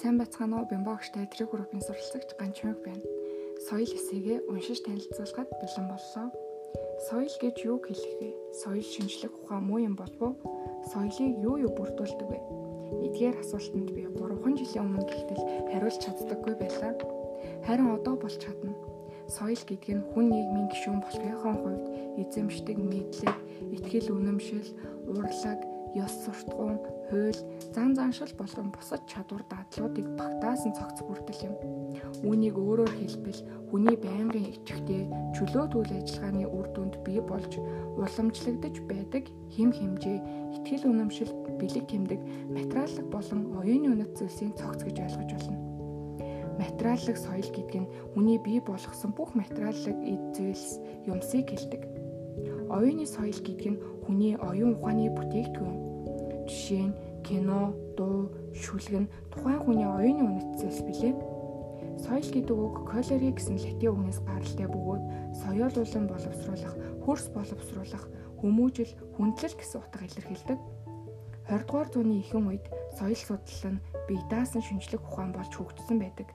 байцгаана уу бимбогштай тэрэг группийн суралцагч Ганчмаг байна. Соёл хэсэгээ уншиж танилцуулахад бэлэн боллоо. Соёл гэж юу хэлэх вэ? Соёл шинжлэх ухаан муу юм болов уу? Соёлыг юу юу бүрдүүлдэг вэ? Эдгээр асуултанд би 3 жилийн өмнө гэтэл хариулж чаддаггүй байлаа. Харин одоо болж чадна. Соёл гэдэг нь хүн нийгмийн гишүүн болохын хувьд эзэмшдэг мэдлэг, итгэл үнэмшил, урлаг, ёс суртахуун, хууль, зан заншил болгон бусад чадвар дадлуудыг багтаасан цогц бүрдэл юм. Үүнийг өөрөөр хэлбэл хүний байнгын ичгтэй чөлөөт үйл ажиллагааны үр дүнд бий болж уламжлагдж байдаг хэм хэмжээ, итгэл үнэмшил, бэлэг тэмдэг, материаллык болон оюуны үнэт зүйлсийн цогц гэж ойлгож болно. Материаллык соёл гэдэг нь хүний бий болгосон бүх материаллык эд зүйлс, юмсыг хэлдэг. Оюуны соёл гэдэг нь хүний оюун ухааны бүтээгдэхүүн. Жишээ нь кино, дуу, шүлэг нь тухайн хүний оюуны үнэтцээс билээ. Соёл гэдэг үг колери гэсэн латин үгнээс гаралтай бөгөөд соёолуулан боловсруулах, хөрс боловсруулах, хүмүүжил, хүндлэл гэсэн утга илэрхийлдэг. 20 дугаар зууны ихэнх үед соёл судлал нь бие даасан шинжлэх ухаан болж хөгжсөн байдаг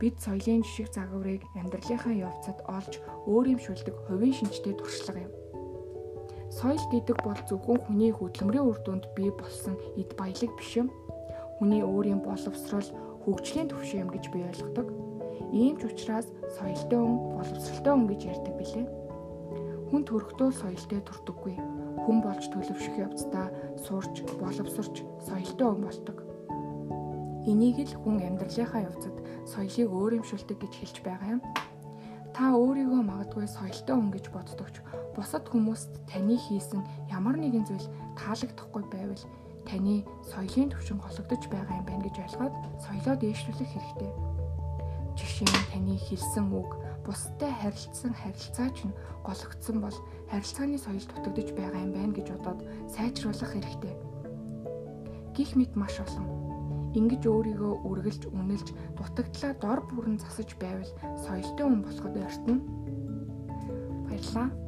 бид соёлын жишг загварыг амьдралынхаа явцад олж өөрөмшүүлдэг хувийн шинжтэй туршлага юм. Соёл гэдэг бол зөвхөн хүний хөдөлмөрийн үр дүнд бий болсон эд баялаг биш юм. Хүний өөрийн боловсрол, хөгжлийн төвшин юм гэж би ойлгодог. Ийм ч учраас соёлтой хүн боловсралтай хүн гэж ярьдаг билээ. Хүн төрөхдөө соёлтой төрдөггүй. Хүн болж төлөвшөх явцдаа сурч, боловсрч соёлтой хүн болдог. Энийг л хүн амьдралынхаа явцад соёлыг өөрөмшүүлдэг гэж хэлж байгаа юм. Та өөрийгөө магадгүй соёлтой хүн гэж боддогч бусад хүмүүст таны хийсэн ямар нэгэн зүйл таалагдахгүй байвал таны соёлын төвшин голөгдөж байгаа юм байна гэж ойлгоод соёлоо дээшлүүлэх хэрэгтэй. Жишээ нь таны хэлсэн үг бусдад харилцсан харилцаа ч гологдсон бол харилцааны соёл дутагдж байгаа юм байна гэж бодоод сайжруулах хэрэгтэй. Гих мэт маш олон ингэж өөрийгөө үргэлж үнэлж дутагдлаа дор бүрэн засаж байвал соёлтой хүн болоход ойртно. Баярлалаа.